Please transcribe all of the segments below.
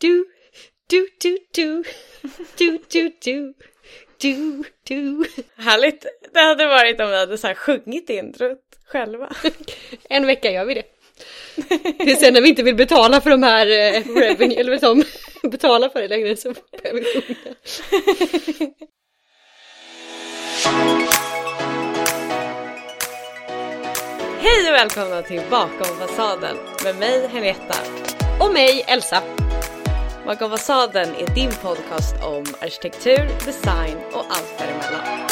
Du, du, du, du, du, du, du, du, du. Härligt det hade varit om vi hade så här sjungit introt själva. En vecka gör vi det. Det är sen när vi inte vill betala för de här eh, revenue, eller som betala för det längre så behöver vi sjunga. Hej och välkomna till Bakom fasaden med mig Henrietta. Och mig Elsa. Bakom fasaden är din podcast om arkitektur, design och allt däremellan.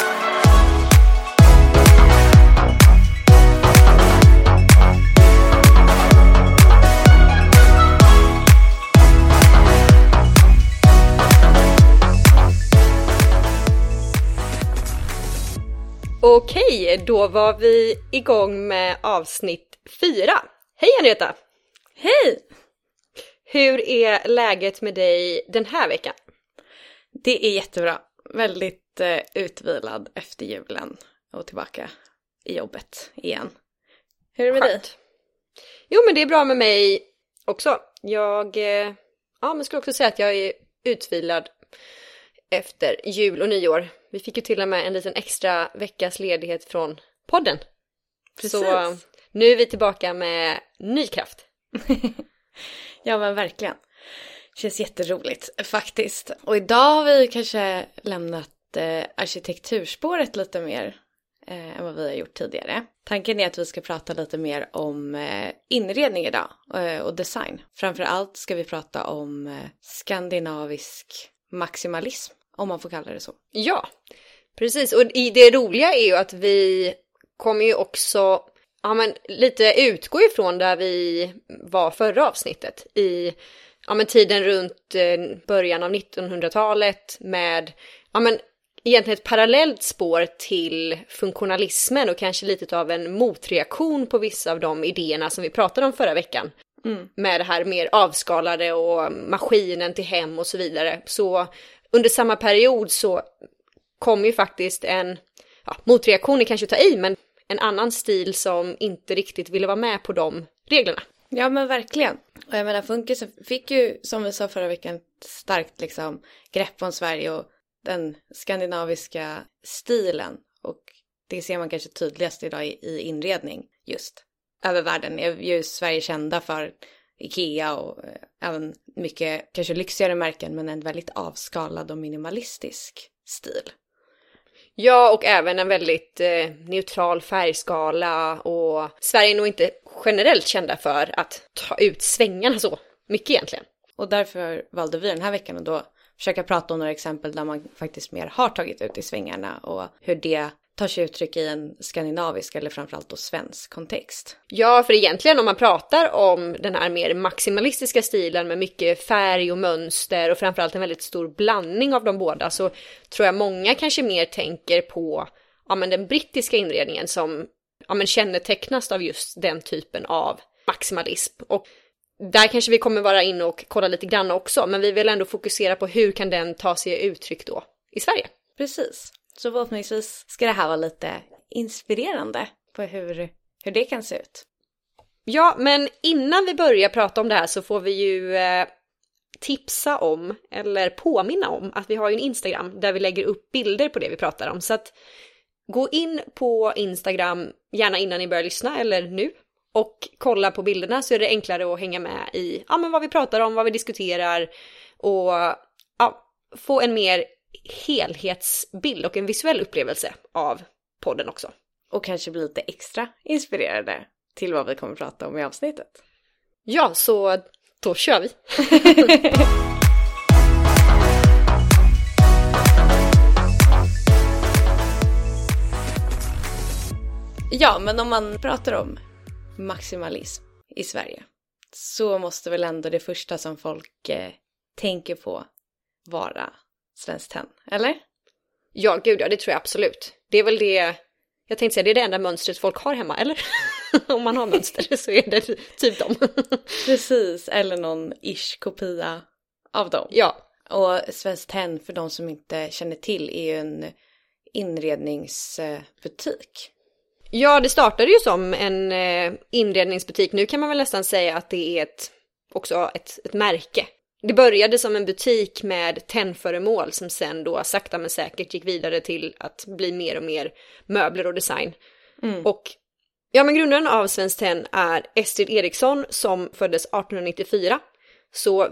Okej, då var vi igång med avsnitt fyra. Hej Henrietta! Hej! Hur är läget med dig den här veckan? Det är jättebra. Väldigt eh, utvilad efter julen och tillbaka i jobbet igen. Hur är det med dig? Skönt. Jo men det är bra med mig också. Jag eh, ja, men skulle också säga att jag är utvilad efter jul och nyår. Vi fick ju till och med en liten extra veckas ledighet från podden. Precis. Så nu är vi tillbaka med ny kraft. Ja men verkligen. Känns jätteroligt faktiskt. Och idag har vi kanske lämnat eh, arkitekturspåret lite mer eh, än vad vi har gjort tidigare. Tanken är att vi ska prata lite mer om eh, inredning idag eh, och design. Framför allt ska vi prata om eh, skandinavisk maximalism, om man får kalla det så. Ja, precis. Och det roliga är ju att vi kommer ju också ja, men lite utgå ifrån där vi var förra avsnittet i ja, men tiden runt eh, början av 1900-talet med ja, men egentligen ett parallellt spår till funktionalismen och kanske lite av en motreaktion på vissa av de idéerna som vi pratade om förra veckan. Mm. Med det här mer avskalade och maskinen till hem och så vidare. Så under samma period så kom ju faktiskt en ja, motreaktion är kanske att ta i, men en annan stil som inte riktigt ville vara med på de reglerna. Ja men verkligen. Och jag menar funkisen fick ju som vi sa förra veckan ett starkt liksom grepp om Sverige och den skandinaviska stilen. Och det ser man kanske tydligast idag i, inredning just. Över världen är ju Sverige kända för Ikea och eh, även mycket kanske lyxigare märken men en väldigt avskalad och minimalistisk stil. Ja, och även en väldigt eh, neutral färgskala och Sverige är nog inte generellt kända för att ta ut svängarna så mycket egentligen. Och därför valde vi den här veckan att då försöka prata om några exempel där man faktiskt mer har tagit ut i svängarna och hur det tar sig uttryck i en skandinavisk eller framförallt då svensk kontext. Ja, för egentligen om man pratar om den här mer maximalistiska stilen med mycket färg och mönster och framförallt en väldigt stor blandning av de båda så tror jag många kanske mer tänker på ja, men den brittiska inredningen som ja, men kännetecknas av just den typen av maximalism. Och där kanske vi kommer vara inne och kolla lite grann också, men vi vill ändå fokusera på hur kan den ta sig uttryck då i Sverige. Precis. Så förhoppningsvis ska det här vara lite inspirerande på hur, hur det kan se ut. Ja, men innan vi börjar prata om det här så får vi ju eh, tipsa om, eller påminna om, att vi har ju en Instagram där vi lägger upp bilder på det vi pratar om. Så att gå in på Instagram, gärna innan ni börjar lyssna eller nu, och kolla på bilderna så är det enklare att hänga med i ja, men vad vi pratar om, vad vi diskuterar och ja, få en mer helhetsbild och en visuell upplevelse av podden också. Och kanske bli lite extra inspirerade till vad vi kommer att prata om i avsnittet. Ja, så då kör vi! Ja, men om man pratar om maximalism i Sverige så måste väl ändå det första som folk eh, tänker på vara Svenskt Tenn, eller? Ja, gud ja, det tror jag absolut. Det är väl det, jag tänkte säga, det är det enda mönstret folk har hemma, eller? Om man har mönster så är det typ dem. Precis, eller någon ish kopia av dem. ja, Och Svenskt Tenn, för de som inte känner till, är ju en inredningsbutik. Ja, det startade ju som en eh, inredningsbutik. Nu kan man väl nästan säga att det är ett, också ett, ett märke. Det började som en butik med tennföremål som sen då sakta men säkert gick vidare till att bli mer och mer möbler och design. Mm. Och ja, men grundaren av Svenskt Tenn är Estrid Eriksson som föddes 1894. Så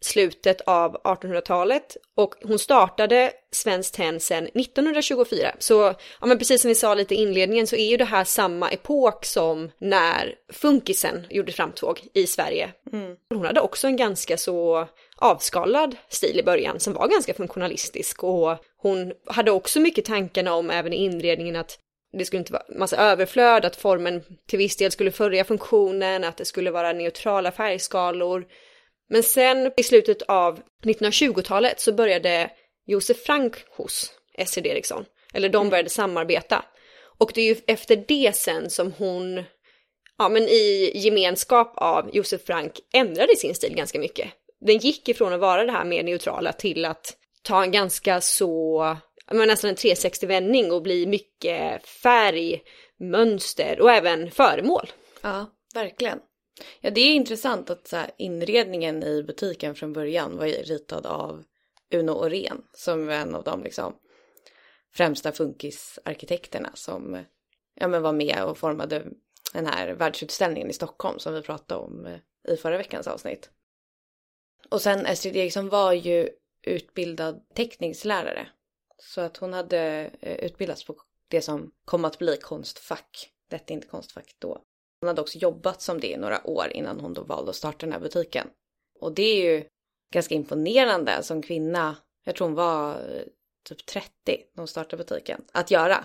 slutet av 1800-talet och hon startade Svenskt Tenn sedan 1924. Så ja, men precis som vi sa lite i inledningen så är ju det här samma epok som när funkisen gjorde framtåg i Sverige. Mm. Hon hade också en ganska så avskalad stil i början som var ganska funktionalistisk och hon hade också mycket tankarna om även i inredningen att det skulle inte vara massa överflöd, att formen till viss del skulle följa funktionen, att det skulle vara neutrala färgskalor. Men sen i slutet av 1920-talet så började Josef Frank hos Estrid Eriksson, eller de började samarbeta. Och det är ju efter det sen som hon, ja men i gemenskap av Josef Frank ändrade sin stil ganska mycket. Den gick ifrån att vara det här mer neutrala till att ta en ganska så, men nästan en 360-vändning och bli mycket färg, mönster och även föremål. Ja, verkligen. Ja, det är intressant att så här, inredningen i butiken från början var ritad av Uno Orén som är en av de liksom, främsta funkisarkitekterna som ja, men var med och formade den här världsutställningen i Stockholm som vi pratade om eh, i förra veckans avsnitt. Och sen Estrid Eriksson var ju utbildad teckningslärare. Så att hon hade eh, utbildats på det som kom att bli Konstfack. Det hette inte Konstfack då. Hon hade också jobbat som det i några år innan hon då valde att starta den här butiken. Och det är ju ganska imponerande som kvinna. Jag tror hon var eh, typ 30 när hon startade butiken. Att göra.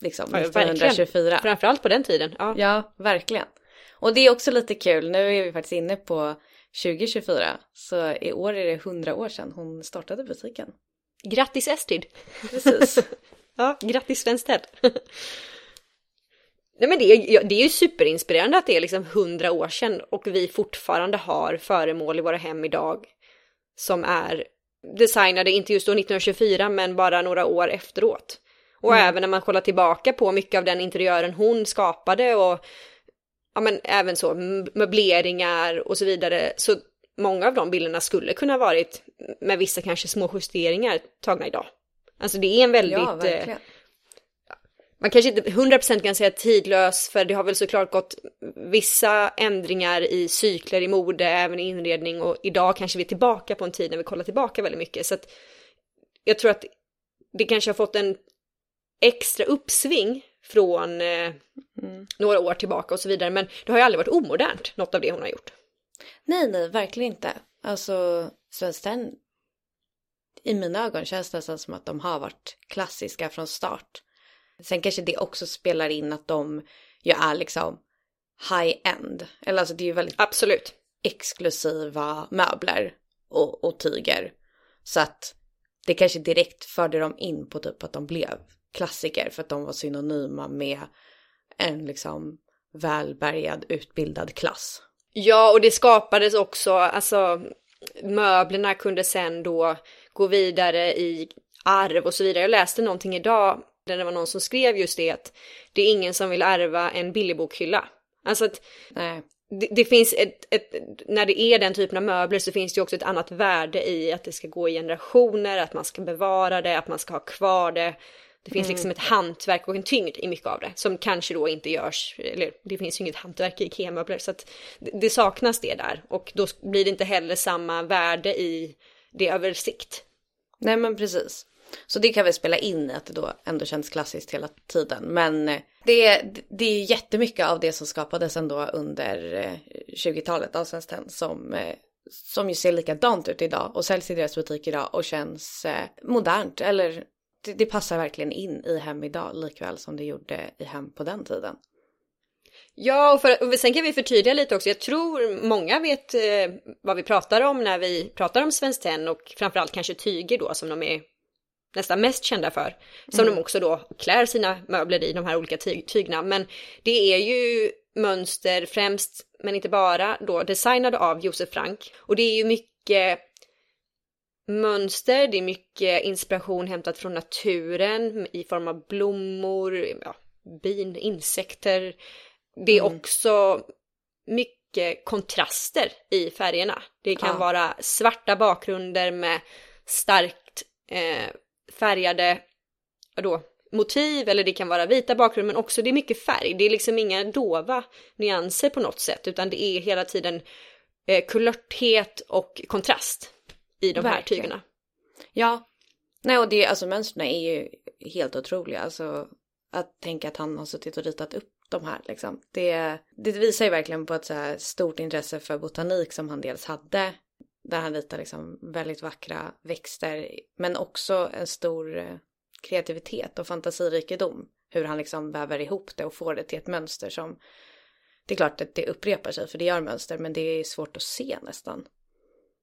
Liksom Ja, 1924. Framförallt på den tiden. Ja. Ja, verkligen. Och det är också lite kul. Nu är vi faktiskt inne på 2024. Så i år är det 100 år sedan hon startade butiken. Grattis Estrid! Precis. Ja, grattis Svenskt Tenn! Nej men det är, det är ju superinspirerande att det är liksom hundra år sedan och vi fortfarande har föremål i våra hem idag som är designade, inte just då 1924 men bara några år efteråt. Och Mm. även när man kollar tillbaka på mycket av den interiören hon skapade och ja men även så möbleringar och så vidare så många av de bilderna skulle kunna varit med vissa kanske små justeringar tagna idag. Alltså det är en väldigt ja, eh, verkligen. Man kanske inte 100% kan säga tidlös för det har väl såklart gått vissa ändringar i cykler i mode, även i inredning och idag kanske vi är tillbaka på en tid när vi kollar tillbaka väldigt mycket. Så att jag tror att det kanske har fått en extra uppsving från eh, Mm. några år tillbaka och så vidare. Men det har ju aldrig varit omodernt, något av det hon har gjort. Nej, nej, verkligen inte. Alltså, Svenskt Tenn, i mina ögon känns det nästan som att de har varit klassiska från start. Sen kanske det också spelar in att de ju är liksom high-end. Eller alltså det är ju väldigt Absolut. exklusiva möbler och, och tyger. Så att det kanske direkt förde dem in på typ att de blev klassiker för att de var synonyma med en liksom välbärgad utbildad klass. Ja, och det skapades också, alltså möblerna kunde sen då gå vidare i arv och så vidare. Jag läste någonting idag där det var någon som skrev just det att det är ingen som vill ärva en billigbokhylla. Alltså att det, det finns ett, ett, när det är den typen av möbler så finns det också ett annat värde i att det ska gå i generationer, att man ska bevara det, att man ska ha kvar det. Det finns liksom ett hantverk och en tyngd i mycket av det som kanske då inte görs, eller det finns ju inget hantverk i IKEA-möbler så att det, det saknas det där och då blir det inte heller samma värde i det över sikt. Nej men precis. Så det kan väl spela in i att det då ändå känns klassiskt hela tiden. Men eh, det, det är jättemycket av det som skapades ändå under eh, 20-talet av Svenskt Tenn som, eh, som ju ser likadant ut idag och säljs i deras butik idag och känns modernt. Eller det, det passar verkligen in i hem idag likväl som det gjorde i hem på den tiden. Ja, och, för, och sen kan vi förtydliga lite också. Jag tror många vet eh, vad vi pratar om när vi pratar om Svenskt Tenn och framförallt kanske tyger då som de är nästan mest kända för. Som de också då klär sina möbler i, de här olika ty- tygna. Men det är ju mönster främst, men inte bara, då designade av Josef Frank. Och det är ju mycket mönster, det är mycket inspiration hämtat från naturen i form av blommor, ja, bin, insekter. Det är också mycket mycket kontraster i färgerna. Det kan Ja. vara svarta bakgrunder med starkt eh, färgade då, motiv eller det kan vara vita bakgrunder men också det är mycket färg. Det är liksom inga dova nyanser på något sätt utan det är hela tiden eh, kulörthet och kontrast i de här Verkligen. tygerna. Ja. Nej och det, alltså mönstren är ju helt otroliga. Alltså att tänka att han har suttit och ritat upp de här liksom. Det, det visar ju verkligen på ett så här stort intresse för botanik som han dels hade. Där han ritar liksom väldigt vackra växter. Men också en stor eh, kreativitet och fantasirikedom. Hur han liksom väver ihop det och får det till ett mönster som det är klart att det upprepar sig för det gör mönster men det är svårt att se nästan.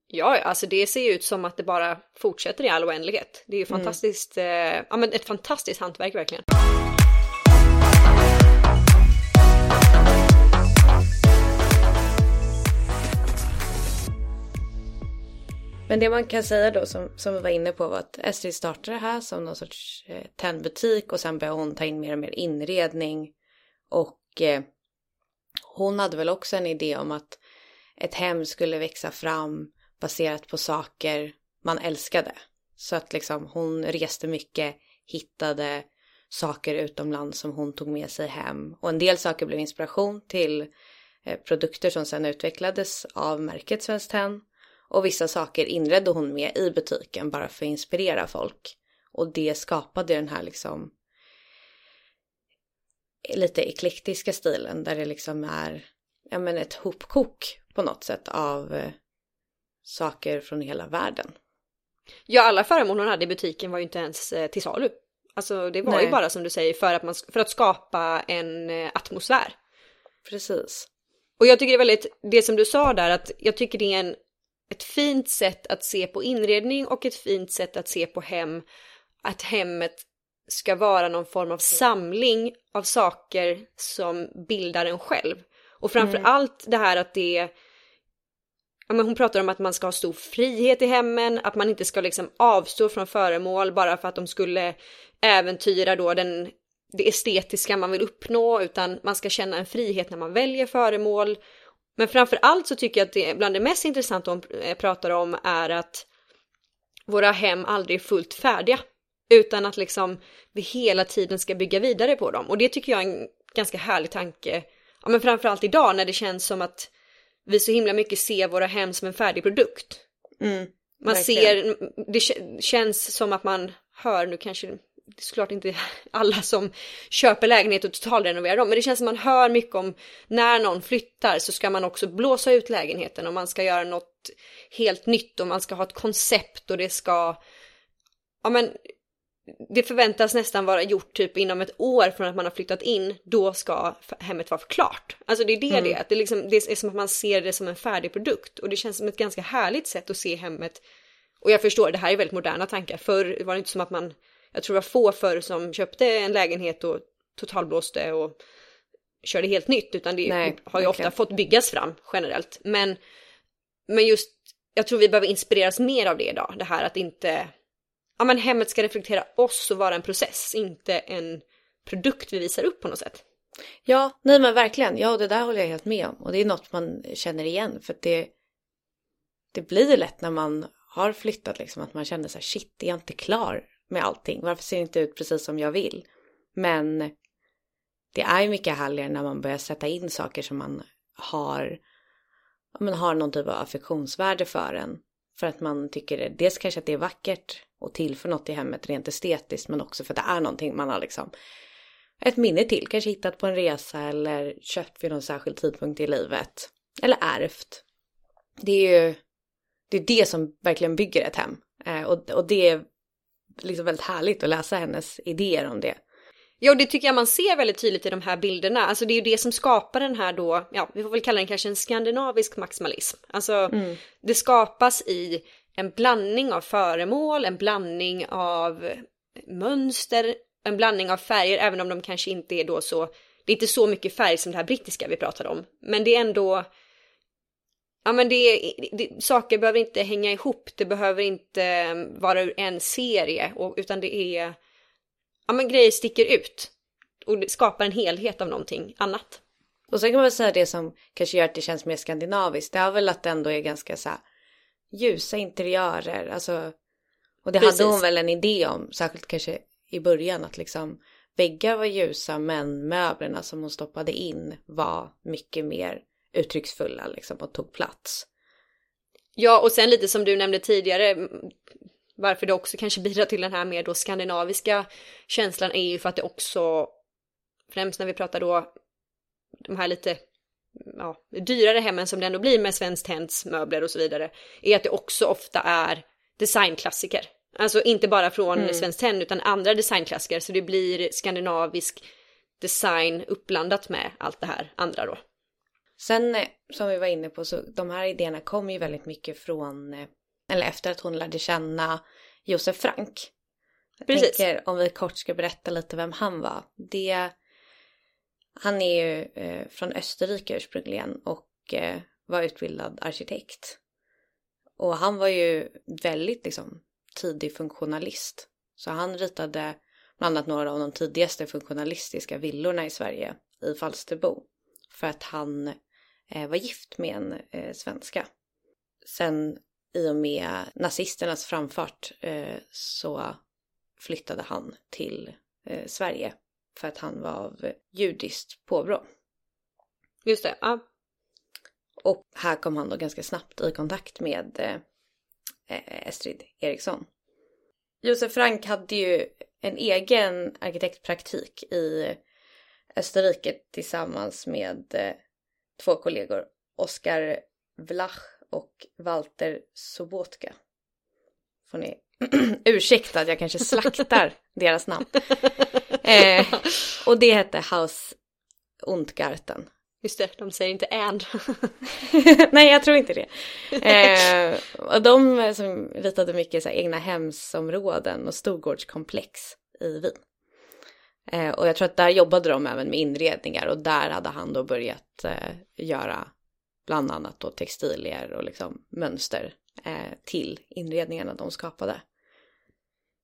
Ja, alltså det ser ju ut som att det bara fortsätter i all oändlighet. Det är ju fantastiskt, eh, ja men ett fantastiskt hantverk verkligen. Men det man kan säga då som, som vi var inne på var att Estrid startade det här som någon sorts eh, tennbutik och sen började hon ta in mer och mer inredning. Och eh, hon hade väl också en idé om att ett hem skulle växa fram baserat på saker man älskade. Så att liksom hon reste mycket, hittade saker utomlands som hon tog med sig hem. Och en del saker blev inspiration till eh, produkter som sen utvecklades av märket Svenskt Tenn. Och vissa saker inredde hon med i butiken bara för att inspirera folk. Och det skapade den här liksom lite eklektiska stilen där det liksom är ja, men ett hopkok på något sätt av eh, saker från hela världen. Ja, alla föremål hon hade i butiken var ju inte ens eh, till salu. Alltså det var Nej. ju bara som du säger för att, man, för att skapa en eh, atmosfär. Precis. Och jag tycker det är väldigt, det som du sa där, att jag tycker det är en, ett fint sätt att se på inredning och ett fint sätt att se på hem. Att hemmet ska vara någon form av samling av saker som bildar en själv. Och framför allt det här att det Ja, men hon pratar om att man ska ha stor frihet i hemmen, att man inte ska liksom avstå från föremål bara för att de skulle äventyra då den, det estetiska man vill uppnå, utan man ska känna en frihet när man väljer föremål. Men framför allt så tycker jag att det bland det mest intressanta hon eh, pratar om är att våra hem aldrig är fullt färdiga, utan att liksom vi hela tiden ska bygga vidare på dem. Och det tycker jag är en ganska härlig tanke, ja men framförallt idag när det känns som att vi så himla mycket ser våra hem som en färdig produkt. Mm. Man Verkligen. ser, det kä- känns som att man hör, nu kanske det är såklart inte alla som köper lägenhet och totalrenoverar dem, men det känns som man hör mycket om när någon flyttar så ska man också blåsa ut lägenheten och man ska göra något helt nytt och man ska ha ett koncept och det ska, ja men det förväntas nästan vara gjort typ inom ett år från att man har flyttat in, då ska hemmet vara klart. Alltså det är det det är, att det, liksom, det är som att man ser det som en färdig produkt och det känns som ett ganska härligt sätt att se hemmet. Och jag förstår, det här är väldigt moderna tankar. Förr var det inte som att man, jag tror det var få förr som köpte en lägenhet och totalblåste och körde helt nytt, utan det Nej, har ju ofta verkligen. fått byggas fram generellt. Men, men just, jag tror vi behöver inspireras mer av det idag, det här att inte ja men hemmet ska reflektera oss och vara en process, inte en produkt vi visar upp på något sätt. Ja, nej men verkligen. Ja, det där håller jag helt med om. Och det är något man känner igen. För att det, det blir lätt när man har flyttat liksom att man känner så här shit, är jag inte klar med allting? Varför ser det inte ut precis som jag vill? Men det är ju mycket härligare när man börjar sätta in saker som man har, man men har någon typ av affektionsvärde för en. För att man tycker det, dels kanske att det är vackert och tillför något i hemmet rent estetiskt men också för att det är någonting man har liksom ett minne till, kanske hittat på en resa eller köpt vid någon särskild tidpunkt i livet. Eller ärvt. Det är ju det, är det som verkligen bygger ett hem. Eh, och, och det är liksom väldigt härligt att läsa hennes idéer om det. Ja, och det tycker jag man ser väldigt tydligt i de här bilderna. Alltså det är ju det som skapar den här då, ja, vi får väl kalla den kanske en skandinavisk maximalism. Alltså det skapas i en blandning av föremål, en blandning av mönster, en blandning av färger, även om de kanske inte är då så, det är inte så mycket färg som det här brittiska vi pratade om. Men det är ändå, ja men det, det saker behöver inte hänga ihop, det behöver inte eh, vara ur en serie, och, utan det är, ja men grejer sticker ut. Och skapar en helhet av någonting annat. Och sen kan man väl säga det som kanske gör att det känns mer skandinaviskt. Det är väl att det ändå är ganska så här ljusa interiörer. Alltså, och det Precis. hade hon väl en idé om, särskilt kanske i början att liksom väggar var ljusa men möblerna som hon stoppade in var mycket mer uttrycksfulla liksom och tog plats. Ja, och sen lite som du nämnde tidigare, varför det också kanske bidrar till den här mer då skandinaviska känslan är ju för att det också, främst när vi pratar då de här lite ja, dyrare hemmen som det ändå blir med Svenskt Tenns möbler och så vidare, är att det också ofta är designklassiker. Alltså inte bara från mm. Svenskt Tenn utan andra designklassiker, så det blir skandinavisk design uppblandat med allt det här andra då. Sen eh, som vi var inne på så de här idéerna kom ju väldigt mycket från, eh, eller efter att hon lärde känna Josef Frank. Jag Precis. tänker om vi kort ska berätta lite vem han var. Det, han är ju eh, från Österrike ursprungligen och eh, var utbildad arkitekt. Och han var ju väldigt liksom tidig funktionalist. Så han ritade bland annat några av de tidigaste funktionalistiska villorna i Sverige i Falsterbo. För att han var gift med en eh, svenska. Sen i och med nazisternas framfart eh, så flyttade han till eh, Sverige för att han var av judiskt påbrå. Just det, ja. Och här kom han då ganska snabbt i kontakt med eh, eh, Estrid Eriksson. Josef Frank hade ju en egen arkitektpraktik i Österrike tillsammans med två kollegor, Oskar Vlach och Walter Sobotka. Får ni ursäkta att jag kanske slaktar deras namn. Eh, och det hette Haus Ontgarten. Just det, de säger inte än. Nej, jag tror inte det. Eh, och de som ritade mycket så här, egna hemsområden och storgårdskomplex i Wien. Eh, och jag tror att där jobbade de även med inredningar och där hade han då börjat eh, göra bland annat då textilier och liksom mönster eh, till inredningarna de skapade.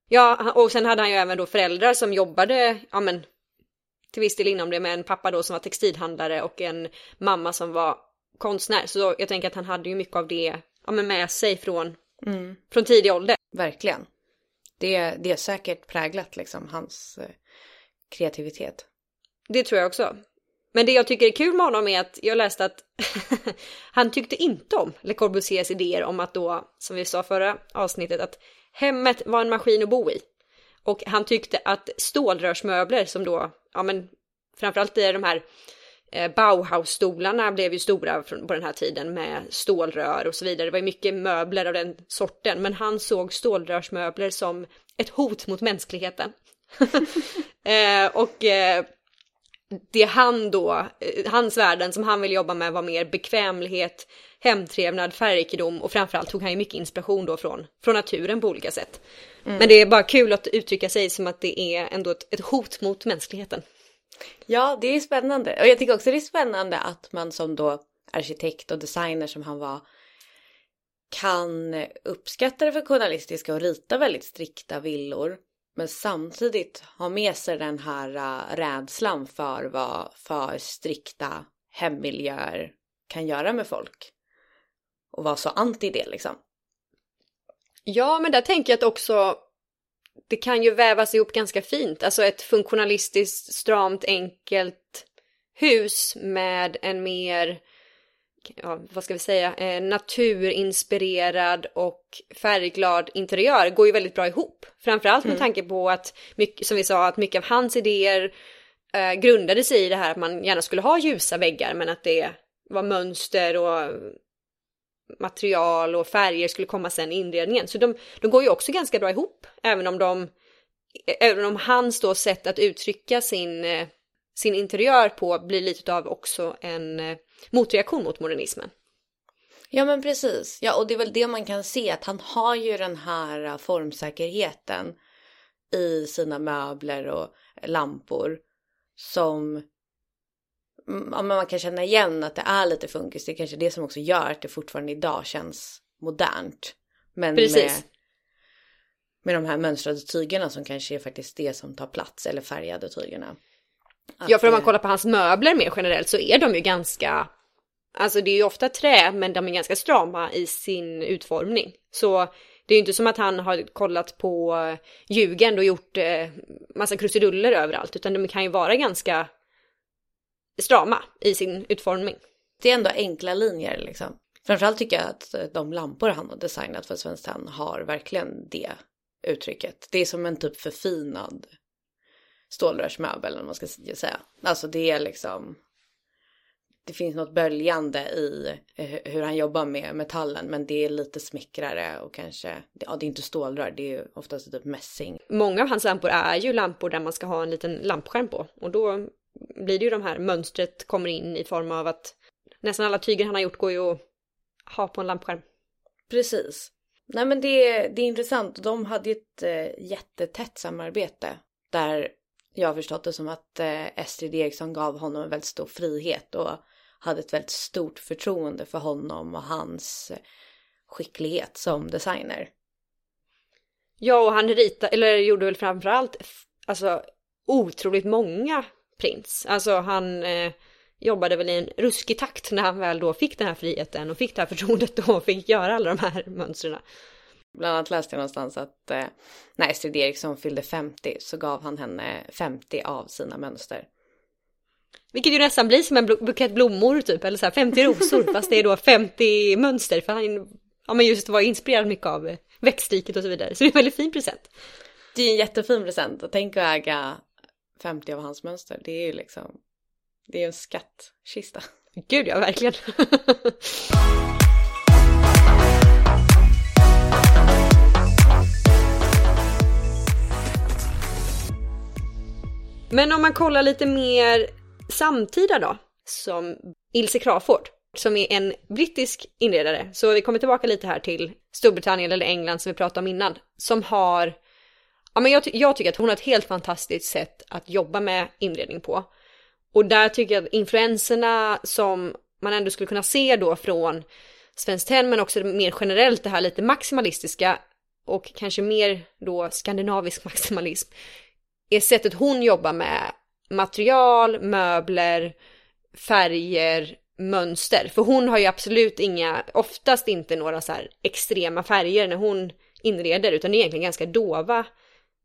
Ja, och sen hade han ju även då föräldrar som jobbade, ja men till viss del inom det med en pappa då som var textilhandlare och en mamma som var konstnär. Så då, jag tänker att han hade ju mycket av det ja, men med sig från, mm. från tidig ålder. Verkligen. Det, det är säkert präglat liksom hans eh, kreativitet. Det tror jag också. Men det jag tycker är kul med honom är att jag läste att han tyckte inte om Le Corbusiers idéer om att då, som vi sa förra avsnittet, att hemmet var en maskin att bo i. Och han tyckte att stålrörsmöbler som då, ja men framförallt är de här eh, Bauhaus-stolarna blev ju stora på den här tiden med stålrör och så vidare. Det var ju mycket möbler av den sorten, men han såg stålrörsmöbler som ett hot mot mänskligheten. eh, och eh, det han då, eh, hans värden som han vill jobba med var mer bekvämlighet, hemtrevnad, färgrikedom och framförallt tog han ju mycket inspiration då från, från naturen på olika sätt. Mm. Men det är bara kul att uttrycka sig som att det är ändå ett, ett hot mot mänskligheten. Ja, det är spännande. Och jag tycker också det är spännande att man som då arkitekt och designer som han var kan uppskatta det för journalistiska och rita väldigt strikta villor men samtidigt ha med sig den här uh, rädslan för vad för strikta hemmiljöer kan göra med folk. Och vara så anti det liksom. Ja, men där tänker jag att också det kan ju vävas ihop ganska fint. Alltså ett funktionalistiskt, stramt, enkelt hus med en mer ja, vad ska vi säga, eh, naturinspirerad och färgglad interiör går ju väldigt bra ihop. Framförallt med mm. tanke på att, mycket, som vi sa, att mycket av hans idéer eh, grundade sig i det här att man gärna skulle ha ljusa väggar men att det var mönster och material och färger skulle komma sen i inredningen. Så de, de går ju också ganska bra ihop, även om de, även om hans då sätt att uttrycka sin, eh, sin interiör på blir lite av också en eh, motreaktion mot modernismen. Ja men precis, ja och det är väl det man kan se att han har ju den här äh, formsäkerheten i sina möbler och lampor som mm, ja, man kan känna igen att det är lite funkis. Det är kanske det som också gör att det fortfarande idag känns modernt. Men Precis. med, med de här mönstrade tygerna som kanske är faktiskt det som tar plats eller färgade tygerna. Ja, för om man kollar på hans möbler mer generellt så är de ju ganska, alltså det är ju ofta trä, men de är ganska strama i sin utformning. Så det är ju inte som att han har kollat på Jugend och gjort eh, massa krusiduller överallt, utan de kan ju vara ganska strama i sin utformning. Det är ändå enkla linjer liksom. Framförallt tycker jag att de lampor han har designat för Svenskt Tenn har verkligen det uttrycket. Det är som en typ förfinad stålrörsmöbel, eller man ska säga. Alltså det är liksom... Det finns något böljande i hur han jobbar med metallen, men det är lite smickrare och kanske, ja det är inte stålrör, det är oftast typ mässing. Många av hans lampor är ju lampor där man ska ha en liten lampskärm på och då blir det ju de här mönstret kommer in i form av att nästan alla tyger han har gjort går ju att ha på en lampskärm. Precis. Nej men det, det är intressant. De hade ju ett äh, jättetätt samarbete där jag har förstått det som att eh, Estrid Eriksson gav honom en väldigt stor frihet och hade ett väldigt stort förtroende för honom och hans skicklighet som designer. Ja, och han ritade, eller gjorde väl framförallt, alltså otroligt många prints. Alltså han eh, jobbade väl i en ruskig takt när han väl då fick den här friheten och fick det här förtroendet och fick göra alla de här mönstren. Bland annat läste jag någonstans att eh, när Estrid Eriksson fyllde 50 så gav han henne 50 av sina mönster. Vilket ju nästan blir som en bukett blommor typ, eller så här 50 rosor, fast det är då 50 mönster för han ja, men just var inspirerad mycket av eh, växtriket och så vidare. Så det är en väldigt fin present. Det är en jättefin present och tänk att äga 50 av hans mönster. Det är ju liksom, det är en skattkista. Gud ja, verkligen. Men om man kollar lite mer samtida då, som Ilse Crawford, som är en brittisk inredare. Så vi kommer tillbaka lite här till Storbritannien eller England som vi pratade om innan, som har Ja, men jag, jag, tycker att hon har ett helt fantastiskt sätt att jobba med inredning på. Och där tycker jag att influenserna som man ändå skulle kunna se då från Svenskt Tenn men också mer generellt det här lite maximalistiska och kanske mer då skandinavisk maximalism är sättet hon jobbar med material, möbler, färger, mönster. För hon har ju absolut inga, oftast inte några så här extrema färger när hon inreder utan det är egentligen ganska dova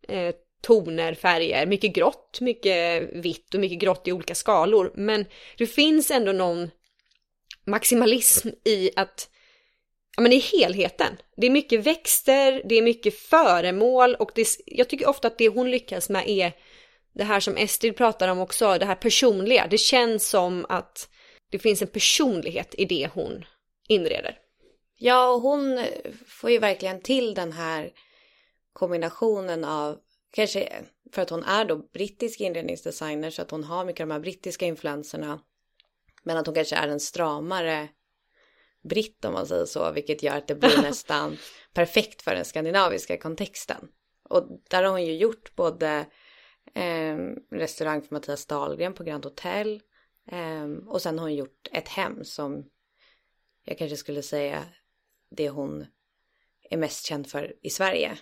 eh, toner, färger, mycket grått, mycket vitt och mycket grått i olika skalor. Men det finns ändå någon maximalism i att ja, men i helheten. Det är mycket växter, det är mycket föremål och det, jag tycker ofta att det hon lyckas med är det här som Estrid pratar om också, det här personliga. Det känns som att det finns en personlighet i det hon inreder. Ja, och hon får ju verkligen till den här kombinationen av, kanske för att hon är då brittisk inredningsdesigner så att hon har mycket av de här brittiska influenserna. Men att hon kanske är en stramare britt om man säger så, vilket gör att det blir nästan perfekt för den skandinaviska kontexten. Och där har hon ju gjort både eh, restaurang för Mattias Dahlgren på Grand Hotel eh, och sen har hon gjort ett hem som jag kanske skulle säga det hon är mest känd för i Sverige.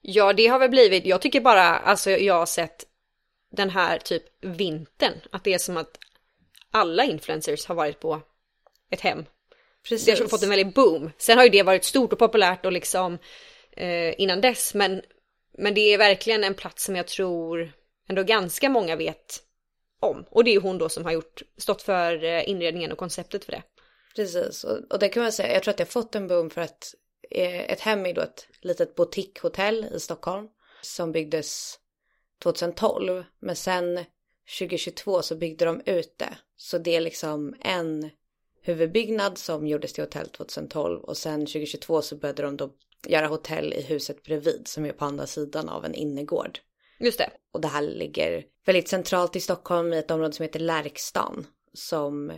Ja, det har väl blivit, jag tycker bara, alltså jag har sett den här typ vintern, att det är som att alla influencers har varit på ett hem. Precis. Det har fått en väldig boom. Sen har ju det varit stort och populärt och liksom eh, innan dess, men, men det är verkligen en plats som jag tror ändå ganska många vet om. Och det är ju hon då som har gjort, stått för eh, inredningen och konceptet för det. Precis, och, och det kan man säga, jag tror att det har fått en boom för att Eh, ett hem är då ett litet boutiquehotell i Stockholm som byggdes 2012. Men sen 2022 så byggde de ut det. Så det är liksom en huvudbyggnad som gjordes till hotell 2012 och sen 2022 så började de då göra hotell i huset bredvid som är på andra sidan av en innergård. Just det. Och det här ligger väldigt centralt i Stockholm i ett område som heter Lärkstan som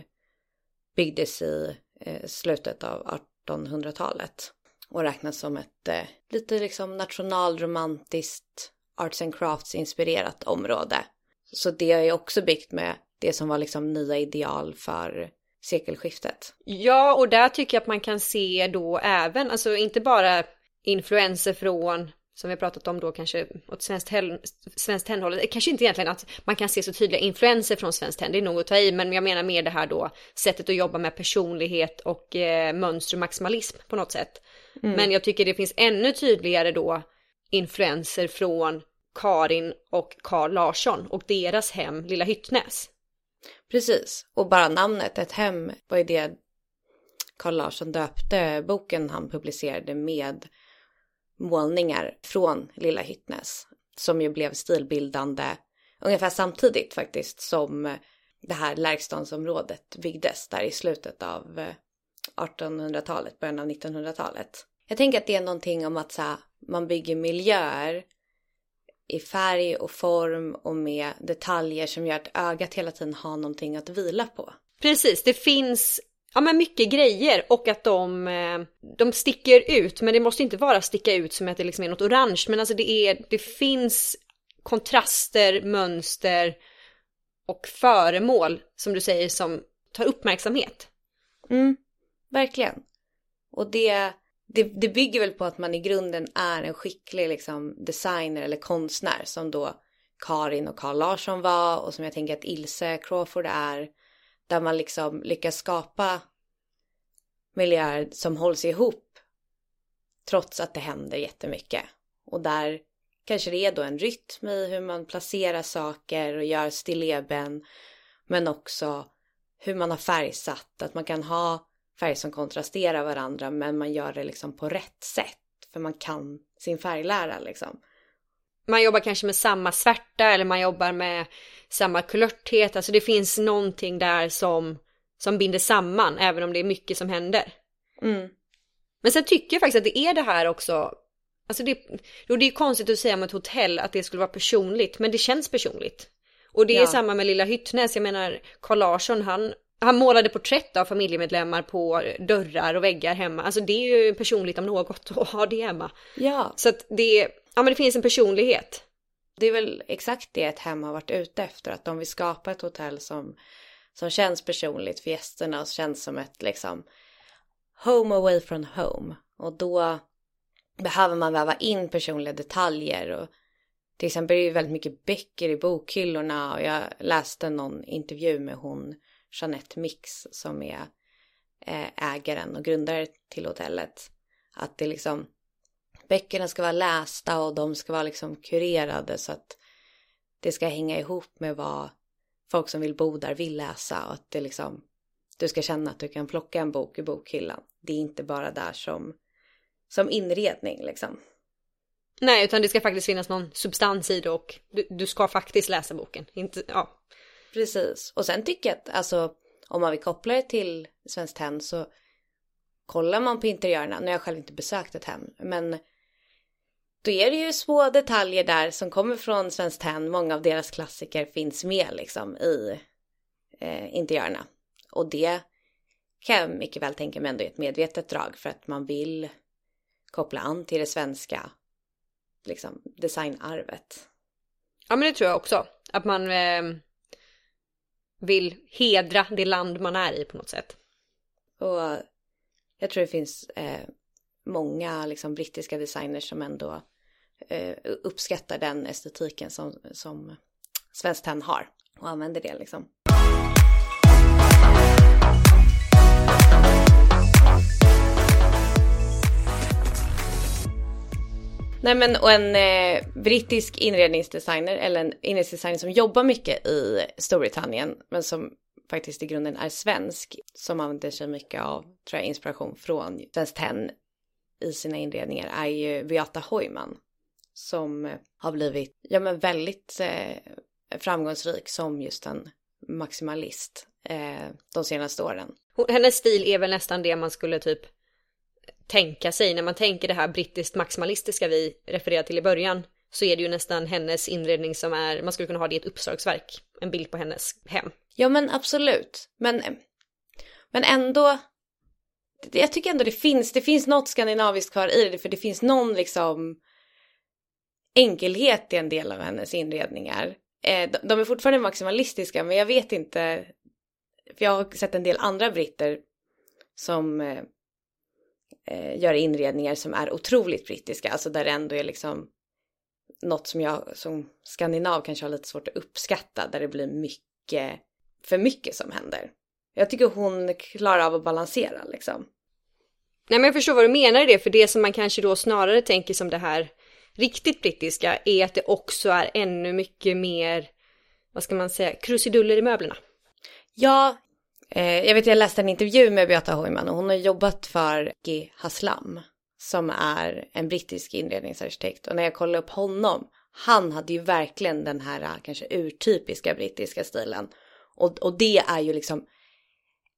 byggdes i eh, slutet av 1800-talet och räknas som ett eh, lite liksom nationalromantiskt arts and crafts inspirerat område. Så det är också byggt med det som var liksom nya ideal för sekelskiftet. Ja, och där tycker jag att man kan se då även, alltså inte bara influenser från som vi pratat om då kanske åt Svenskt, Tenn, Svenskt Tennhållet, kanske inte egentligen att man kan se så tydliga influenser från Svenskt Tenn, det är nog att ta i, men jag menar mer det här då sättet att jobba med personlighet och eh, mönster och maximalism på något sätt. Mm. Men jag tycker det finns ännu tydligare då influenser från Karin och Karl Larsson och deras hem Lilla Hyttnäs. Precis, och bara namnet, ett hem, var ju det Carl Larsson döpte boken han publicerade med målningar från Lilla Hyttnäs. Som ju blev stilbildande ungefär samtidigt faktiskt som det här Lärkstadsområdet byggdes där i slutet av 1800-talet, början av 1900-talet. Jag tänker att det är någonting om att så här, man bygger miljöer i färg och form och med detaljer som gör att ögat hela tiden har någonting att vila på. Precis, det finns ja, men mycket grejer och att de, eh, de sticker ut. Men det måste inte vara sticka ut som att det liksom är något orange. Men alltså det, är, det finns kontraster, mönster och föremål som du säger som tar uppmärksamhet. Mm, verkligen. Och det, det, det bygger väl på att man i grunden är en skicklig liksom, designer eller konstnär som då Karin och Carl Larsson var och som jag tänker att Ilse Crawford är där man liksom lyckas skapa miljöer som hålls ihop trots att det händer jättemycket. Och där kanske det är då en rytm i hur man placerar saker och gör stilleben men också hur man har färgsatt, att man kan ha färger som kontrasterar varandra men man gör det liksom på rätt sätt för man kan sin färglära liksom. Man jobbar kanske med samma svärta eller man jobbar med samma kulörthet, alltså det finns någonting där som, som binder samman även om det är mycket som händer. Mm. Men sen tycker jag faktiskt att det är det här också, alltså det, jo, det är konstigt att säga om ett hotell att det skulle vara personligt, men det känns personligt. Och det är ja. samma med Lilla Hyttnäs, jag menar Carl Larsson han, han målade porträtt av familjemedlemmar på dörrar och väggar hemma. Alltså det är ju personligt om något att ha det hemma. Ja. Så att det, ja men det finns en personlighet. Det är väl exakt det ett hem har varit ute efter, att de vill skapa ett hotell som, som känns personligt för gästerna och känns som ett liksom home away from home. Och då behöver man väva in personliga detaljer och till exempel är det väldigt mycket böcker i bokhyllorna och jag läste någon intervju med hon Jeanette Mix som är eh, ägaren och grundare till hotellet. Att det liksom böckerna ska vara lästa och de ska vara liksom kurerade så att det ska hänga ihop med vad folk som vill bo där vill läsa och att det liksom du ska känna att du kan plocka en bok i bokhyllan. Det är inte bara där som, som inredning liksom. Nej, utan det ska faktiskt finnas någon substans i det och du, du ska faktiskt läsa boken. Inte, ja. Precis, och sen tycker jag att alltså om man vill koppla det till Svenskt Tenn så kollar man på interiörerna, nu har jag själv inte besökt ett hem, men då är det ju små detaljer där som kommer från Svenskt Tenn, många av deras klassiker finns med liksom i eh, interiörerna. Och det kan jag mycket väl tänka mig ändå är ett medvetet drag för att man vill koppla an till det svenska liksom, designarvet. Ja men det tror jag också. Att man eh, vill hedra det land man är i på något sätt. Och jag tror det finns eh, många liksom, brittiska designers som ändå eh, uppskattar den estetiken som, som Svenskt Tenn har och använder det liksom. Nej men och en eh, brittisk inredningsdesigner eller en inredningsdesigner som jobbar mycket i Storbritannien men som faktiskt i grunden är svensk som använder sig mycket av tror jag, inspiration från Svenskt Tenn i sina inredningar är ju Beata Hoyman som eh, har blivit ja men väldigt eh, framgångsrik som just en maximalist eh, de senaste åren. Hennes stil är väl nästan det man skulle typ tänka sig. När man tänker det här brittiskt maximalistiska vi refererade till i början så är det ju nästan hennes inredning som är, man skulle kunna ha det i ett uppslagsverk, en bild på hennes hem. Ja men absolut, men, men ändå, jag tycker ändå det finns, det finns något skandinaviskt kvar i det, för det finns någon liksom enkelhet i en del av hennes inredningar. Eh, de är fortfarande maximalistiska, men jag vet inte, för jag har sett en del andra britter som eh, eh, göra inredningar som är otroligt brittiska, alltså där det ändå är liksom något som jag som skandinav kanske har lite svårt att uppskatta, där det blir mycket, för mycket som händer. Jag tycker hon klarar av att balansera liksom. Nej men jag förstår vad du menar i det, för det som man kanske då snarare tänker som det här riktigt brittiska är att det också är ännu mycket mer, vad ska man säga, krusiduller i möblerna. Ja, jag vet jag läste en intervju med Beata Hoyman och hon har jobbat för G. Haslam som är en brittisk inredningsarkitekt och när jag kollade upp honom, han hade ju verkligen den här kanske urtypiska brittiska stilen och, och det är ju liksom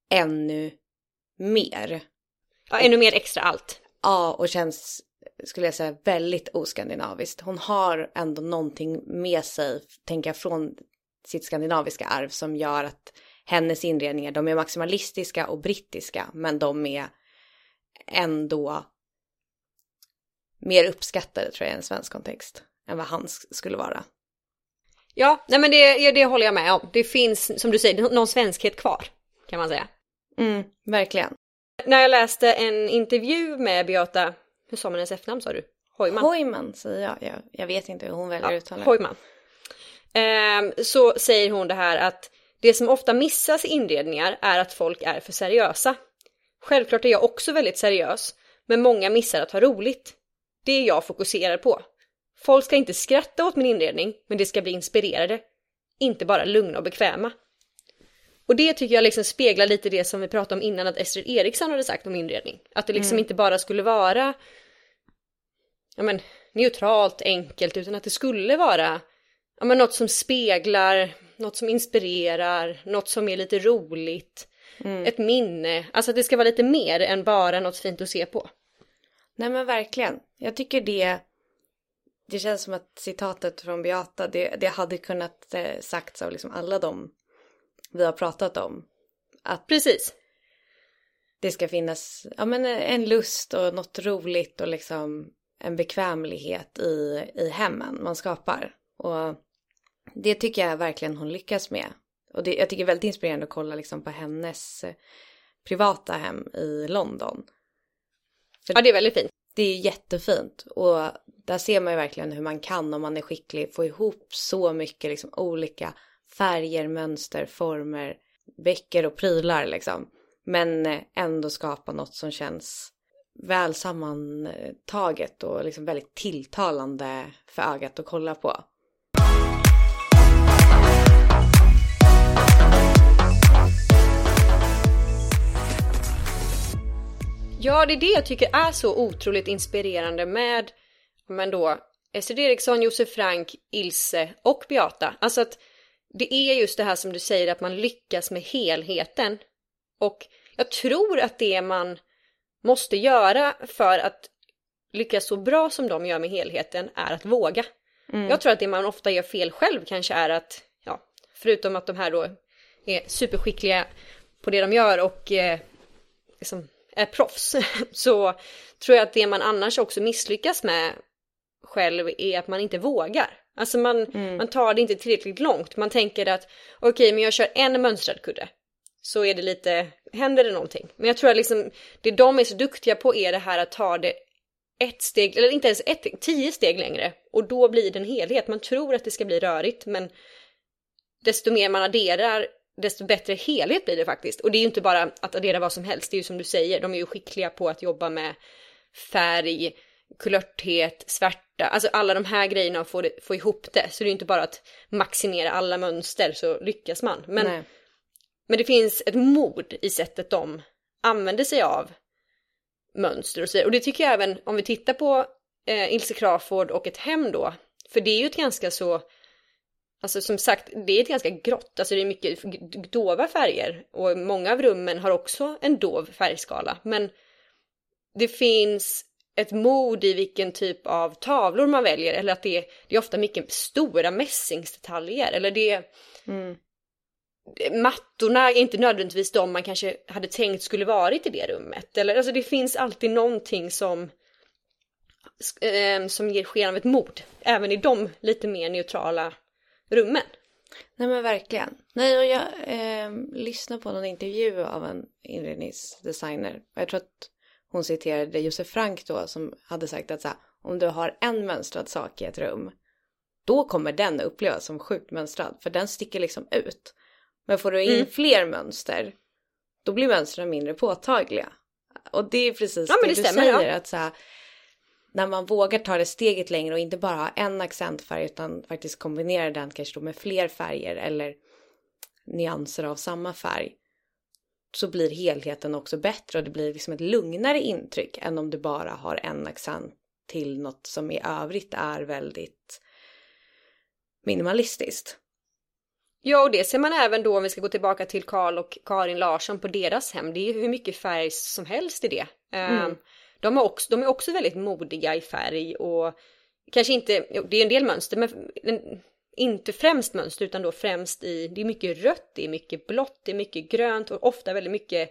ännu mer. Ja, ännu mer extra allt. Ja, och känns, skulle jag säga, väldigt oskandinaviskt. Hon har ändå någonting med sig, tänker jag, från sitt skandinaviska arv som gör att hennes inredningar, de är maximalistiska och brittiska, men de är ändå mer uppskattade tror jag i en svensk kontext än vad hans skulle vara. Ja, nej men det, det håller jag med om. Det finns, som du säger, någon svenskhet kvar, kan man säga. Mm, verkligen. När jag läste en intervju med Beata, hur sa man hennes efternamn sa du? Hojman? Hojman säger jag. jag, jag vet inte hur hon väljer ja, uttalet. Hojman. Eh, så säger hon det här att det som ofta missas i inredningar är att folk är för seriösa. Självklart är jag också väldigt seriös, men många missar att ha roligt. Det är jag fokuserar på. Folk ska inte skratta åt min inredning, men det ska bli inspirerade. Inte bara lugna och bekväma. Och det tycker jag liksom speglar lite det som vi pratade om innan att Estrid Eriksson hade sagt om inredning. Att det liksom mm. inte bara skulle vara ja men, neutralt, enkelt, utan att det skulle vara ja men, något som speglar, något som inspirerar, något som är lite roligt, mm. ett minne. Alltså det ska vara lite mer än bara något fint att se på. Nej men verkligen. Jag tycker det, det känns som att citatet från Beata, det, det hade kunnat eh, sagts av liksom alla de vi har pratat om. Att Precis. Det ska finnas ja, men en lust och något roligt och liksom en bekvämlighet i, i hemmen man skapar. Och det tycker jag verkligen hon lyckas med. Och det, jag tycker det är väldigt inspirerande att kolla liksom på hennes eh, privata hem i London. För ja, det är väldigt fint. Det är jättefint och där ser man ju verkligen hur man kan om man är skicklig få ihop så mycket liksom olika färger, mönster, former, böcker och prylar liksom. Men eh, ändå skapa något som känns väl sammantaget och liksom väldigt tilltalande för ögat att kolla på. Ja, det är det jag tycker är så otroligt inspirerande med men då Estrid Eriksson, Josef Frank, Ilse och Beata. Alltså att det är just det här som du säger att man lyckas med helheten. Och jag tror att det man måste göra för att lyckas så bra som de gör med helheten är att våga. Mm. Jag tror att det man ofta gör fel själv kanske är att, ja, förutom att de här då är superskickliga på det de gör och eh, liksom är proffs, så tror jag att det man annars också misslyckas med själv är att man inte vågar. Alltså man, mm. man tar det inte tillräckligt långt. Man tänker att okej, okay, men jag kör en mönstrad kudde. Så är det lite, händer det någonting. Men jag tror att liksom, det de är så duktiga på är det här att ta det ett steg, eller inte ens ett, tio steg längre. Och då blir det en helhet. Man tror att det ska bli rörigt, men desto mer man adderar, desto bättre helhet blir det faktiskt. Och det är ju inte bara att addera vad som helst, det är ju som du säger, de är ju skickliga på att jobba med färg, kulörthet, svärta, alltså alla de här grejerna och få, det, få ihop det. Så det är ju inte bara att maximera alla mönster så lyckas man. Men, men det finns ett mod i sättet de använder sig av mönster och så vidare. Och det tycker jag även om vi tittar på eh, Ilse Crawford och ett hem då. För det är ju ett ganska så, alltså som sagt, det är ett ganska grått, alltså det är mycket dova färger. Och många av rummen har också en dov färgskala. Men det finns ett mod i vilken typ av tavlor man väljer eller att det är, det är ofta mycket stora mässingsdetaljer eller det mm. mattorna är inte nödvändigtvis de man kanske hade tänkt skulle varit i det rummet eller alltså det finns alltid någonting som eh, som ger sken av ett mod även i de lite mer neutrala rummen. Nej men verkligen. Nej och jag eh, lyssnade på någon intervju av en inredningsdesigner och jag tror att hon citerade Josef Frank då som hade sagt att så här, om du har en mönstrad sak i ett rum då kommer den upplevas som sjukt mönstrad för den sticker liksom ut. Men får du in mm. fler mönster då blir mönstren mindre påtagliga. Och det är precis ja, det, det du stämmer, säger ja. att så här, när man vågar ta det steget längre och inte bara ha en accentfärg utan faktiskt kombinera den kanske då med fler färger eller nyanser av samma färg så blir helheten också bättre och det blir liksom ett lugnare intryck än om du bara har en accent till något som i övrigt är väldigt minimalistiskt. Ja, och det ser man även då om vi ska gå tillbaka till Karl och Karin Larsson på deras hem. Det är ju hur mycket färg som helst i det. Mm. De, är också, de är också väldigt modiga i färg och kanske inte, det är en del mönster, men inte främst mönster utan då främst i, det är mycket rött, det är mycket blått, det är mycket grönt och ofta väldigt mycket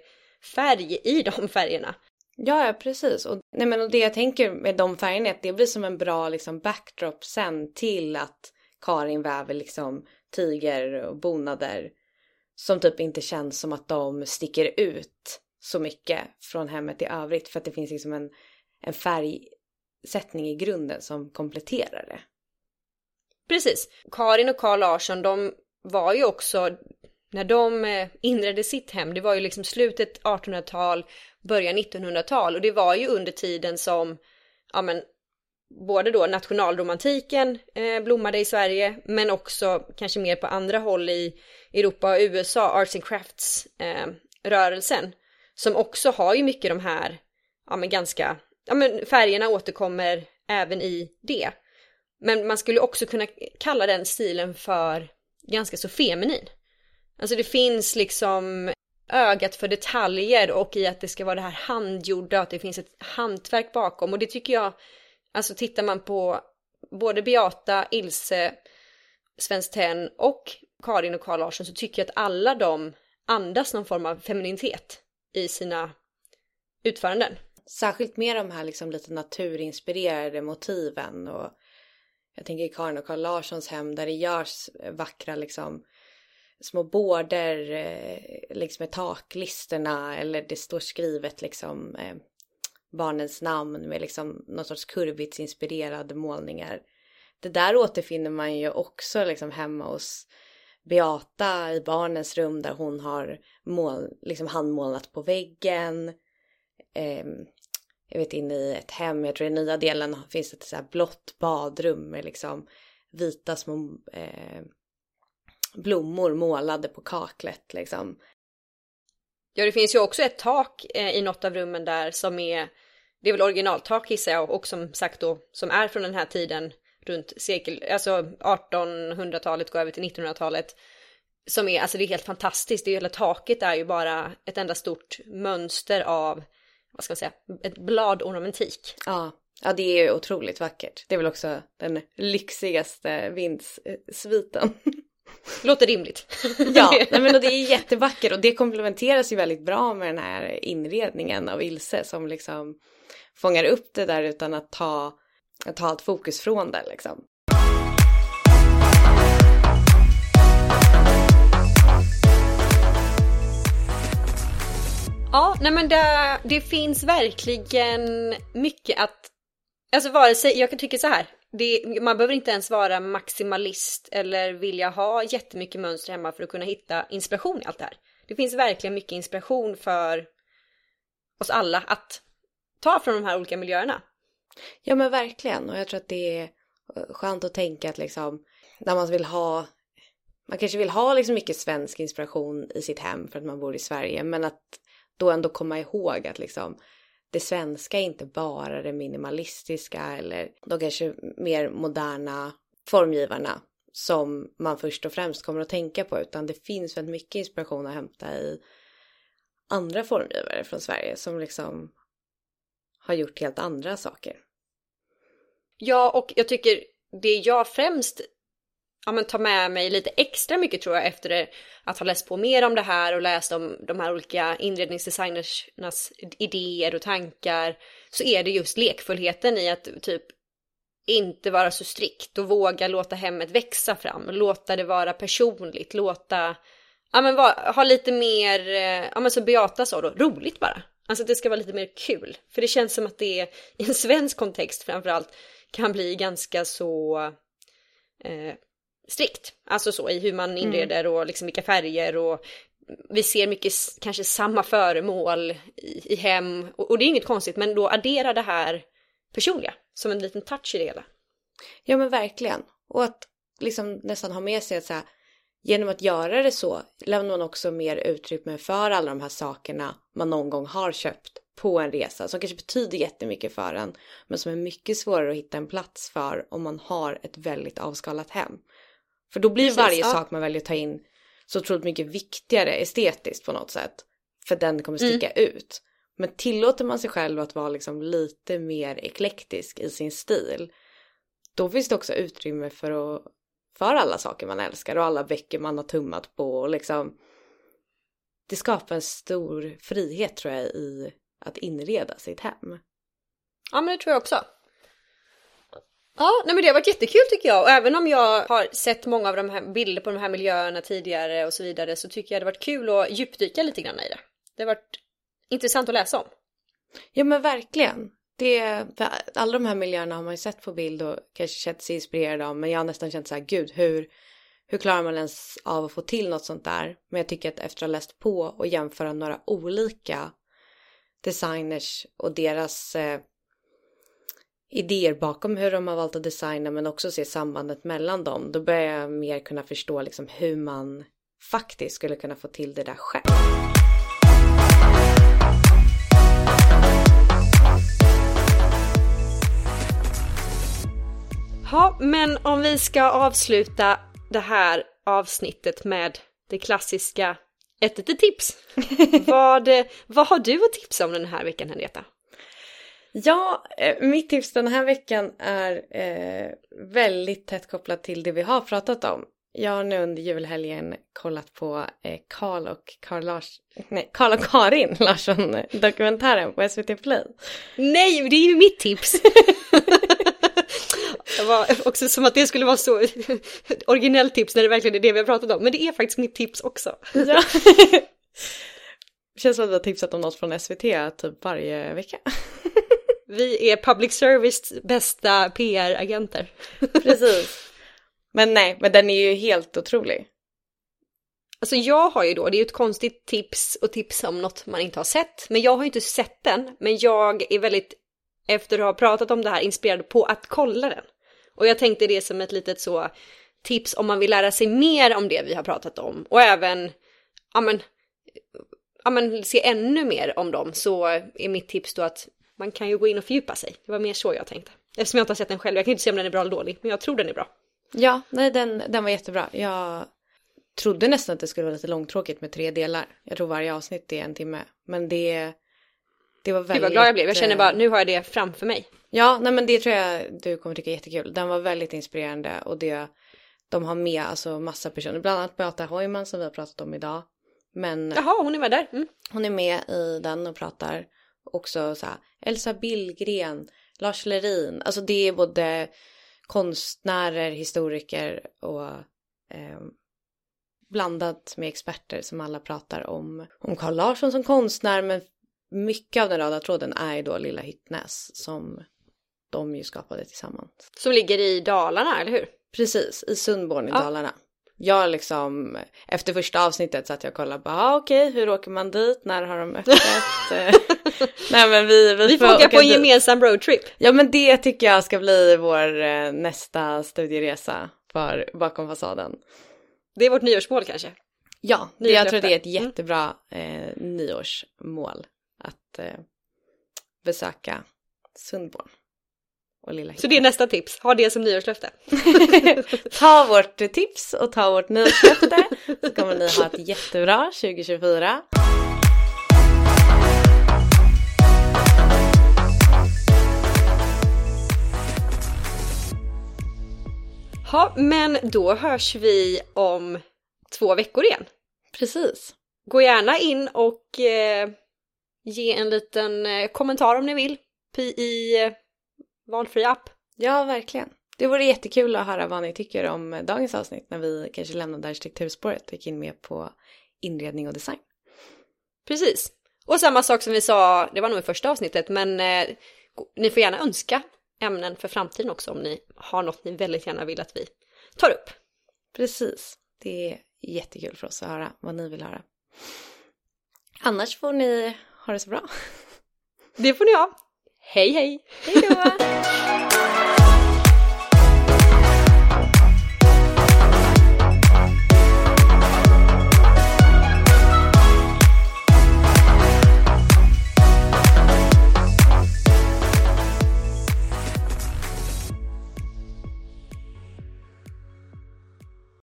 färg i de färgerna. Ja, ja precis. Och, nej, men och det jag tänker med de färgerna är att det blir som en bra liksom, backdrop sen till att Karin väver liksom tiger och bonader som typ inte känns som att de sticker ut så mycket från hemmet i övrigt för att det finns liksom en, en färgsättning i grunden som kompletterar det. Precis. Karin och Carl Larsson, de var ju också, när de eh, inredde sitt hem, det var ju liksom slutet 1800-tal, början 1900-tal och det var ju under tiden som, ja men, både då nationalromantiken eh, blommade i Sverige, men också kanske mer på andra håll i Europa och USA, arts and crafts eh, rörelsen, som också har ju mycket de här, ja men ganska, ja men färgerna återkommer även i det. Men man skulle också kunna kalla den stilen för ganska så feminin. Alltså det finns liksom ögat för detaljer och i att det ska vara det här handgjorda, att det finns ett hantverk bakom och det tycker jag, alltså tittar man på både Beata, Ilse, Svenskt Tenn och Karin och Carl Larsson så tycker jag att alla de andas någon form av femininitet i sina utföranden. Särskilt med de här liksom lite naturinspirerade motiven och jag tänker Karin och Carl Larssons hem där det görs vackra liksom små bårder eh, liksom med taklisterna eller det står skrivet liksom eh, barnens namn med liksom någon sorts kurvitsinspirerade målningar. Det där återfinner man ju också liksom hemma hos Beata i barnens rum där hon har mål, liksom handmålat på väggen. Eh, jag vet inne i ett hem, jag tror i nya delen finns ett så här blått badrum med liksom vita små eh, blommor målade på kaklet liksom. Ja, det finns ju också ett tak eh, i något av rummen där som är, det är väl originaltak gissar jag och som sagt då, som är från den här tiden runt sekel, alltså 1800-talet går över till 1900-talet. Som är, alltså det är helt fantastiskt, det hela taket är ju bara ett enda stort mönster av vad ska man säga, ett bladornamentik. Ja, ja det är ju otroligt vackert. Det är väl också den lyxigaste vindsviten. Låter rimligt. ja, nej men och det är jättevackert och det komplementeras ju väldigt bra med den här inredningen av Ilse som liksom fångar upp det där utan att ta, att ta allt fokus från det liksom. Ja, nej men det, det finns verkligen mycket att... Alltså vare sig, jag kan tycka så här. Det, man behöver inte ens vara maximalist eller vilja ha jättemycket mönster hemma för att kunna hitta inspiration i allt det här. Det finns verkligen mycket inspiration för oss alla att ta från de här olika miljöerna. Ja men verkligen och jag tror att det är eh, skönt att tänka att liksom när man vill ha man kanske vill ha liksom mycket svensk inspiration i sitt hem för att man bor i Sverige men att då ändå komma ihåg att liksom det svenska är inte bara det minimalistiska eller de kanske mer moderna formgivarna som man först och främst kommer att tänka på utan det finns väldigt mycket inspiration att hämta i andra formgivare från Sverige som liksom har gjort helt andra saker. Ja, och jag tycker det jag främst ja, men tar med mig lite extra mycket tror jag efter att ha läst på mer om det här och läst om de här olika inredningsdesignernas idéer och tankar så är det just lekfullheten i att typ inte vara så strikt och våga låta hemmet växa fram, låta det vara personligt, låta, ja men va, ha lite mer, eh, ja men så Beata sa då, roligt bara. Alltså att det ska vara lite mer kul. För det känns som att det i en svensk kontext framförallt kan bli ganska så eh, strikt. Alltså så i hur man inreder och liksom vilka färger och vi ser mycket kanske samma föremål i, i hem och, och det är inget konstigt men då addera det här personliga som en liten touch i det hela. Ja men verkligen. Och att liksom nästan ha med sig att så här, genom att göra det så lämnar man också mer utrymme för alla de här sakerna man någon gång har köpt på en resa som kanske betyder jättemycket för en men som är mycket svårare att hitta en plats för om man har ett väldigt avskalat hem. För då blir Precis, varje ja. sak man väljer att ta in så otroligt mycket viktigare estetiskt på något sätt. För den kommer sticka ut. Men tillåter man sig själv att vara liksom lite mer eklektisk i sin stil då finns det också utrymme för, att, för alla saker man älskar och alla böcker man har tummat på och liksom det skapar en stor frihet tror jag i att inreda sitt hem. Ja men det tror jag också. Ja, nej men det har varit jättekul tycker jag och även om jag har sett många av de här bilder på de här miljöerna tidigare och så vidare så tycker jag det har varit kul att djupdyka lite grann i det. Det har varit intressant att läsa om. Ja men verkligen. Det, för alla de här miljöerna har man ju sett på bild och kanske känt sig inspirerad av men jag har nästan känt så här gud hur, hur klarar man ens av att få till något sånt där? Men jag tycker att efter att ha läst på och jämföra några olika designers och deras eh, idéer bakom hur de har valt att designa men också se sambandet mellan dem då börjar jag mer kunna förstå liksom hur man faktiskt skulle kunna få till det där själv. Ja, men om vi ska avsluta det här avsnittet med det klassiska ett litet tips. vad, vad har du att tipsa om den här veckan Henrietta? Ja, eh, mitt tips den här veckan är eh, väldigt tätt kopplat till det vi har pratat om. Jag har nu under julhelgen kollat på eh, Karl och Karl Lars, nej, Karl och Karin Larsson dokumentären på SVT Play. Nej, det är ju mitt tips! det var också som att det skulle vara så originellt tips när det verkligen är det vi har pratat om. Men det är faktiskt mitt tips också. Ja. Känns som att vi har tipsat om något från SVT typ varje vecka. Vi är public service bästa PR-agenter. Precis. Men nej, men den är ju helt otrolig. Alltså jag har ju då, det är ju ett konstigt tips och tipsa om något man inte har sett. Men jag har ju inte sett den, men jag är väldigt, efter att ha pratat om det här, inspirerad på att kolla den. Och jag tänkte det som ett litet så tips om man vill lära sig mer om det vi har pratat om. Och även, ja men, ja men se ännu mer om dem så är mitt tips då att man kan ju gå in och fördjupa sig. Det var mer så jag tänkte. Eftersom jag inte har sett den själv, jag kan inte säga om den är bra eller dålig, men jag tror den är bra. Ja, nej den, den var jättebra. Jag trodde nästan att det skulle vara lite långtråkigt med tre delar. Jag tror varje avsnitt är en timme. Men det, det var väldigt... Gud vad glad jag blev, jag känner bara eh, nu har jag det framför mig. Ja, nej men det tror jag du kommer tycka är jättekul. Den var väldigt inspirerande och det, de har med alltså massa personer. Bland annat Beata Heumann som vi har pratat om idag. Men Jaha, hon är med där. Mm. hon är med i den och pratar också så här, Elsa Billgren, Lars Lerin. Alltså det är både konstnärer, historiker och eh, blandat med experter som alla pratar om, om Carl Larsson som konstnär men mycket av den röda tråden är ju då Lilla Hyttnäs som de ju skapade tillsammans. Som ligger i Dalarna, eller hur? Precis, i Sundborn i Ja. Dalarna. Jag liksom, efter första avsnittet så att jag kollade bara, ah, okej, hur åker man dit, när har de öppet? Nej men vi, vi, Vi får åka på en dit. gemensam roadtrip. Ja men det tycker jag ska bli vår eh, nästa studieresa för bakom fasaden. Det är vårt nyårsmål kanske. Ja, jag tror det är ett. Mm. jättebra eh, nyårsmål att eh, besöka Sundborn och Lilla Så det är nästa tips, ha det som nyårslöfte. Ta vårt tips och ta vårt nyårslöfte så kommer ni ha ett jättebra 2024. Ja, men då hörs vi om två veckor igen. Precis. Gå gärna in och eh, ge en liten eh, kommentar om ni vill i valfri app. Ja, verkligen. Det vore jättekul att höra vad ni tycker om dagens avsnitt när vi kanske lämnade arkitekturspåret och gick in mer på inredning och design. Precis. Och samma sak som vi sa, det var nog i första avsnittet, men eh, ni får gärna önska ämnen för framtiden också om ni har något ni väldigt gärna vill att vi tar upp. Precis. Det är jättekul för oss att höra vad ni vill höra. Annars får ni ha det så bra. Det får ni ha. Hej hej! Hej då!